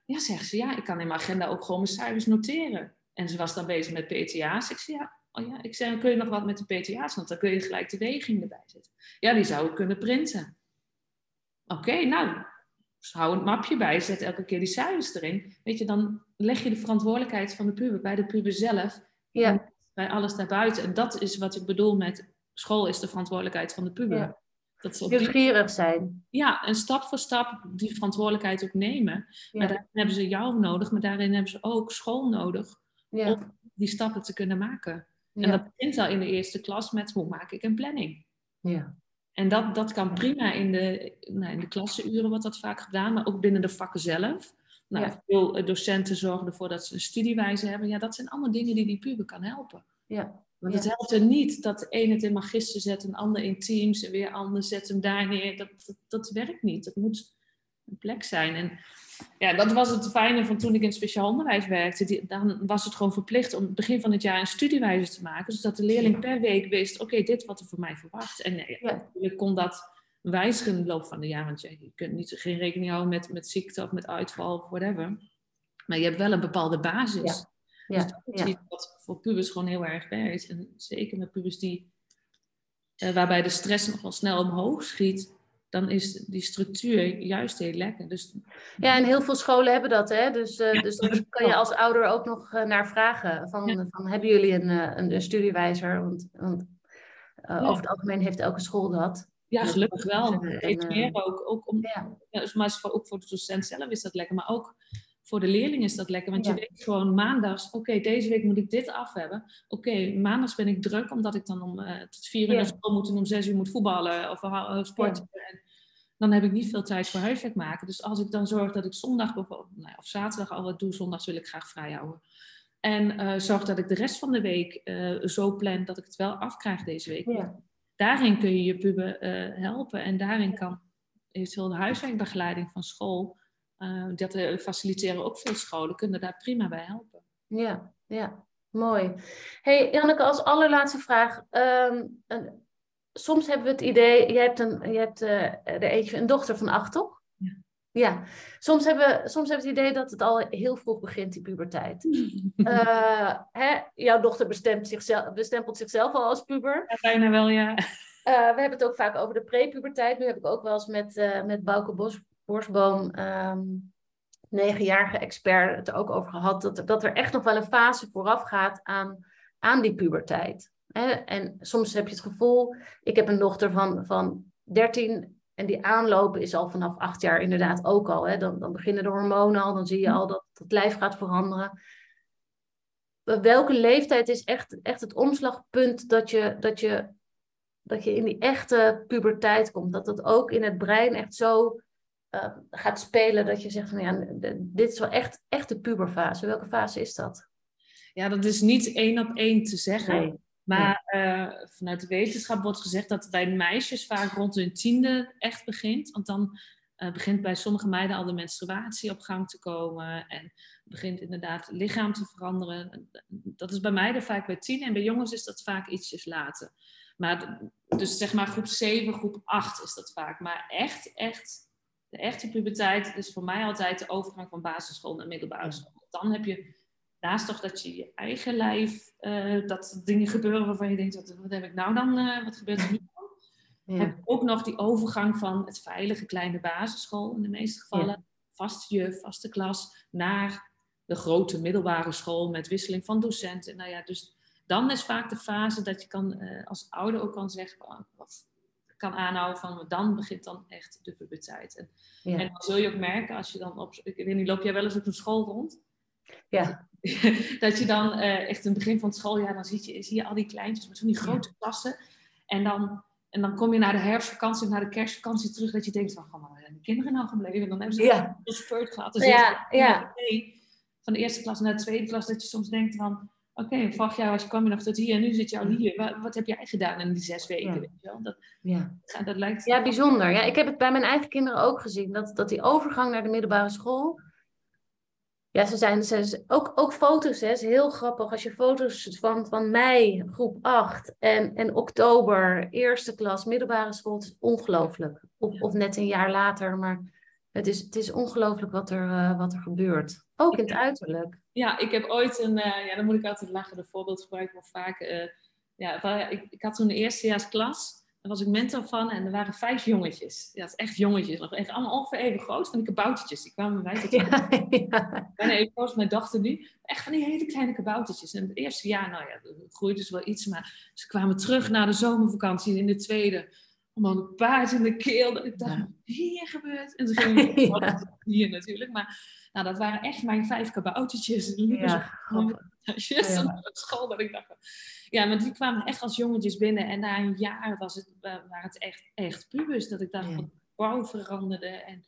ja, zegt ze, ja, ik kan in mijn agenda ook gewoon mijn cijfers noteren. En ze was dan bezig met PTA's. Ik zei, ja, oh ja. Ik zei, kun je nog wat met de PTA's? Want dan kun je gelijk de weging erbij zetten. Ja, die zou ik kunnen printen. Oké, nou, dus hou een mapje bij, zet elke keer die cijfers erin. Weet je, dan leg je de verantwoordelijkheid van de puber bij de puber zelf. Ja. Bij alles daarbuiten. En dat is wat ik bedoel met school is de verantwoordelijkheid van de puber. Ja. Dat ze Nieuwsgierig zijn. Ja, en stap voor stap die verantwoordelijkheid ook nemen. Maar daarin hebben ze jou nodig, maar daarin hebben ze ook school nodig om die stappen te kunnen maken. En dat begint al in de eerste klas met hoe maak ik een planning. Ja. En dat, dat kan prima in de, nou, in de klassenuren wordt dat vaak gedaan, maar ook binnen de vakken zelf. Nou, Veel eh, docenten zorgen ervoor dat ze een studiewijze hebben. Ja, dat zijn allemaal dingen die die puber kan helpen. Ja. Want het helpt er niet dat de een het in magister zet, een ander in teams en weer ander zet hem daar neer. Dat, dat, dat werkt niet. Dat moet een plek zijn. En ja, dat was het fijne van toen ik in speciaal onderwijs werkte. dan was het gewoon verplicht om begin van het jaar een studiewijze te maken. Zodat de leerling per week wist, oké, dit wat er voor mij verwacht. En ja, ja. je kon dat wijzigen in de loop van het jaar. Want je kunt niet, geen rekening houden met, met ziekte of met uitval of whatever. Maar je hebt wel een bepaalde basis. Ja. Dus dat is iets wat voor pubers gewoon heel erg werkt. En zeker met pubers die, uh, waarbij de stress nog wel snel omhoog schiet dan is die structuur juist heel lekker. Dus... Ja, en heel veel scholen hebben dat, hè? Dus, uh, dus daar kan je als ouder ook nog uh, naar vragen. Van, van hebben jullie een, uh, een, studiewijzer? Want, want over het algemeen heeft elke school dat. Ja, dus gelukkig wel. Iets meer ook. ook om, ja. maar ook voor de docent zelf is dat lekker. Maar ook voor de leerling is dat lekker. Want je weet gewoon maandags, oké, deze week moet ik dit af hebben. Oké, maandags ben ik druk omdat ik dan om uh, tot vier uur naar school moet en om zes uur moet voetballen of uh, sporten. En dan heb ik niet veel tijd voor huiswerk maken. Dus als ik dan zorg dat ik zondag bijvoorbeeld, nou, of zaterdag al wat doe, zondags wil ik graag vrij houden. En uh, zorg dat ik de rest van de week zo plan dat ik het wel afkrijg deze week. Ja. Daarin kun je je puber helpen en daarin kan eventueel de huiswerkbegeleiding van school uh, dat uh, faciliteren ook veel scholen, kunnen daar prima bij helpen. Ja, ja, mooi. Hey Janneke, als allerlaatste vraag. Een, soms hebben we het idee, je hebt, een, je hebt er eentje, een dochter van acht, toch? Ja. Soms hebben, soms hebben we het idee dat het al heel vroeg begint, die puberteit. hè, jouw dochter bestemt zichzelf, bestempelt zichzelf al als puber. Ja, bijna wel, ja. we hebben het ook vaak over de prepuberteit. Nu heb ik ook wel eens met, met Bouke Bos, Borsboom, um, negenjarige expert, het er ook over gehad, dat, dat er echt nog wel een fase vooraf gaat aan, aan die puberteit. En soms heb je het gevoel, ik heb een dochter van, van 13 en die aanlopen is al vanaf acht jaar inderdaad ook al. Hè? Dan, dan beginnen de hormonen al, dan zie je al dat het lijf gaat veranderen. Welke leeftijd is echt, echt het omslagpunt dat je, dat, je, dat je in die echte puberteit komt? Dat dat ook in het brein echt zo uh, gaat spelen dat je zegt van ja, dit is wel echt, echt de puberfase. Welke fase is dat? Ja, dat is niet één op één te zeggen. Maar uh, vanuit de wetenschap wordt gezegd dat bij meisjes vaak rond hun tiende echt begint. Want dan uh, begint bij sommige meiden al de menstruatie op gang te komen. En begint inderdaad het lichaam te veranderen. Dat is bij meiden vaak bij tien. En bij jongens is dat vaak ietsjes later. Maar dus zeg maar groep 7, groep 8 is dat vaak. Maar echt, echt de echte puberteit is voor mij altijd de overgang van basisschool naar middelbare school. Dan heb je, naast toch dat je je eigen lijf, uh, dat dingen gebeuren waarvan je denkt, wat, wat heb ik nou dan, uh, wat gebeurt er nu dan? Ja. Heb je ook nog die overgang van het veilige kleine basisschool in de meeste gevallen, ja. vaste juf, vaste klas, naar de grote middelbare school met wisseling van docenten. Nou ja, dus dan is vaak de fase dat je kan, uh, als ouder ook kan zeggen, wat, kan aanhouden van dan begint dan echt de puberteit. En, en dan zul je ook merken als je dan op, ik weet niet, loop jij wel eens op een school rond? Ja. dat je dan uh, echt in het begin van het schooljaar, dan zie je, zie je al die kleintjes met van die grote ja. klassen. En dan, en dan kom je naar de herfstvakantie of naar de kerstvakantie terug, dat je denkt van, waar zijn de kinderen nou gebleven? En dan hebben ze ja. een spurt gehad. Dus ja, ja. Van de eerste klas naar de tweede klas, dat je soms denkt van, Oké, okay, vorig jaar was, kwam je nog tot hier en nu zit je al hier. Wat, wat heb jij gedaan in die zes weken? Ja. Weet je wel? Dat, ja. dat lijkt... ja, bijzonder. Ja, ik heb het bij mijn eigen kinderen ook gezien. Dat, dat die overgang naar de middelbare school, Ja, ze zijn, ze zijn ook, ook foto's, hè, is heel grappig. Als je foto's van, van mei, groep 8 en, en oktober, eerste klas, middelbare school, het is ongelooflijk. Of, of net een jaar later, maar het is, het is ongelooflijk wat er, uh, wat er gebeurt. Ook in het uiterlijk. Ja, ik heb ooit een, uh, ja, dan moet ik altijd lachen, de voorbeeld gebruik ik wel vaak. Uh, ja, ik, ik had toen de eerstejaarsklas. Daar was ik mentor van en er waren vijf jongetjes. Ja, dat is echt jongetjes. Nog echt allemaal ongeveer even groot, van die kaboutertjes. Die kwamen bij mij tot ja, ja. Bijna even groot mijn dochter nu. Echt van die hele kleine kaboutertjes. En het eerste jaar, nou ja, groeide ze wel iets. Maar ze kwamen terug na de zomervakantie. In de tweede, allemaal een paard in de keel. Dat ik dacht, hier gebeurt? En ze gingen ja. hier natuurlijk. Maar nou, dat waren echt mijn vijf kaboutertjes. Ja, ja. school dat ik dacht... Ja, maar die kwamen echt als jongetjes binnen. En na een jaar was het, waren het echt, echt pubers. Dat ik dacht, ja. wauw, veranderde. En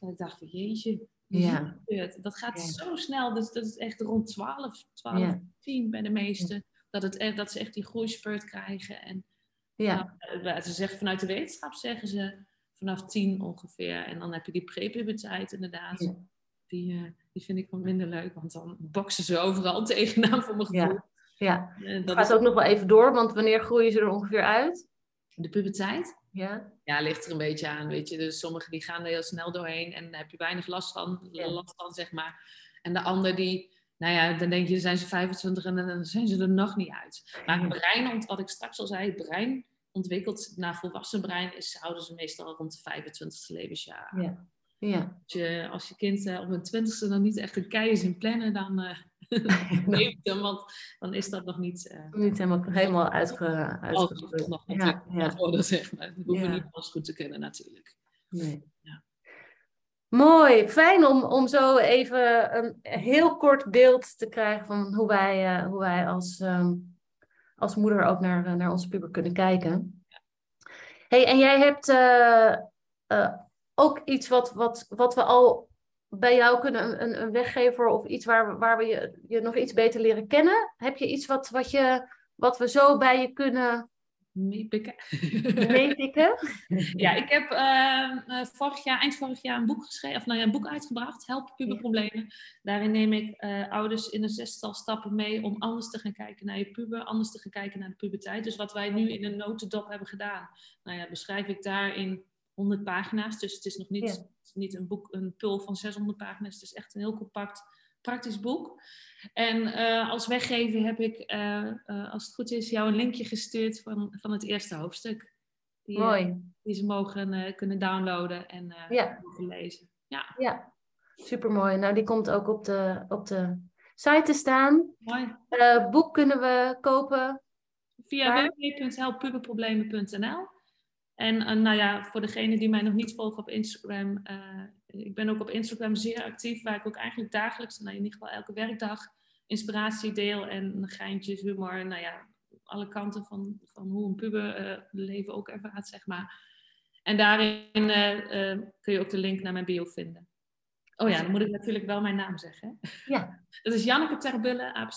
dat ik dacht, jeetje, ja. dat gaat zo snel. Dus dat is echt rond 12, 12, ja. 10 bij de meesten. Dat, het, dat ze echt die groeispurt krijgen. En ja. Nou, ze zeggen vanuit de wetenschap zeggen ze vanaf 10 ongeveer. En dan heb je die prepuberteit inderdaad. Die, uh, die vind ik wat minder leuk, want dan boksen ze overal tegenaan voor mijn gevoel. Ja, uh, dat gaat is... ook nog wel even door, want wanneer groeien ze er ongeveer uit? De puberteit? Ja. Ja, ligt er een beetje aan, weet je. Dus sommigen die gaan er heel snel doorheen en daar heb je weinig last van, ja. last van, zeg maar. En de ander die, nou ja, dan denk je, zijn ze 25 en dan zijn ze er nog niet uit. Maar het brein, wat ik straks al zei, het brein ontwikkelt naar volwassen brein, is, houden ze meestal rond de 25 levensjaar. Ja. Ja. Als, je, als je kind uh, op een twintigste dan niet echt een kei is in plannen, dan uh, neem hem, want dan is dat nog niet... Uh, niet helemaal, helemaal uitge, uitgegroeid. nog ja, ja. worden, zeg maar. Dat hoeven we niet alles goed te kennen natuurlijk. Nee. Ja. Mooi, fijn om, om zo even een heel kort beeld te krijgen van hoe wij, hoe wij als, um, als moeder ook naar, naar onze puber kunnen kijken. Hey, en jij hebt ook iets wat, wat, wat we al bij jou kunnen, een, een weggever of iets waar, waar we je, je nog iets beter leren kennen? Heb je iets wat, wat, je, wat we zo bij je kunnen meepikken? meepikken? ja, ik heb uh, vorig jaar, eind vorig jaar een boek geschreven, of nou ja, een boek uitgebracht, Help puberproblemen. Daarin neem ik uh, ouders in een zestal stappen mee om anders te gaan kijken naar je puber, anders te gaan kijken naar de puberteit. Dus wat wij nu in een notendop hebben gedaan, nou ja, beschrijf ik daarin 100 pagina's. Dus het is nog niet, niet een boek, een pul van 600 pagina's. Het is echt een heel compact, praktisch boek. En uh, als weggever heb ik, uh, uh, als het goed is, jou een linkje gestuurd van, van het eerste hoofdstuk. Die, Mooi. die ze mogen kunnen downloaden en ja. mogen lezen. Ja, ja. supermooi. Nou, die komt ook op de, op de site te staan. Mooi. boek kunnen we kopen. Via www.helppuberproblemen.nl en uh, nou ja, voor degenen die mij nog niet volgen op Instagram, uh, ik ben ook op Instagram zeer actief, waar ik ook eigenlijk dagelijks, nou in ieder geval elke werkdag, inspiratie deel en geintjes, humor, nou ja, alle kanten van, van hoe een puber uh, leven ook ervaart, zeg maar. En daarin kun je ook de link naar mijn bio vinden. Oh ja, dan moet ik natuurlijk wel mijn naam zeggen. Ja. Dat is Janneke Terbille,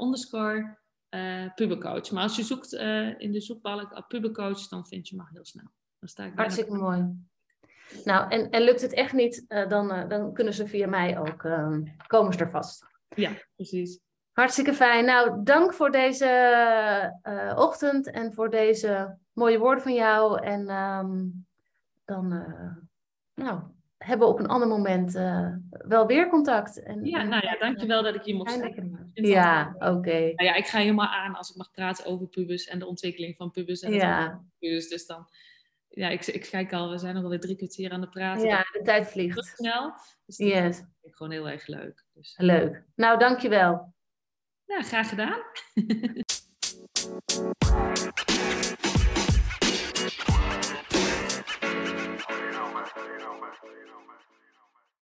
underscore uh, pubercoach. Maar als je zoekt uh, in de zoekbalk op pubercoach, dan vind je me heel snel. Dan sta ik Hartstikke mooi. Nou, en, en lukt het echt niet, uh, dan, dan kunnen ze via mij ook ehm, komen ze er vast. Ja, precies. Hartstikke fijn. Nou, dank voor deze ochtend en voor deze mooie woorden van jou. En um, dan, nou, hebben we op een ander moment uh, wel weer contact. En, ja, nou ja, dankjewel dat ik hier mocht zijn. Ja, oké. Okay. Nou ja, ik ga helemaal aan als ik mag praten over pubus en de ontwikkeling van pubus. En ja. Dus dan, ja, ik, ik kijk al, we zijn nog alweer drie kwartier aan het praten. Ja, de tijd vliegt. Snel. Dus dat yes. vind ik gewoon heel erg leuk. Dus. Leuk. Nou, dankjewel. Ja, graag gedaan.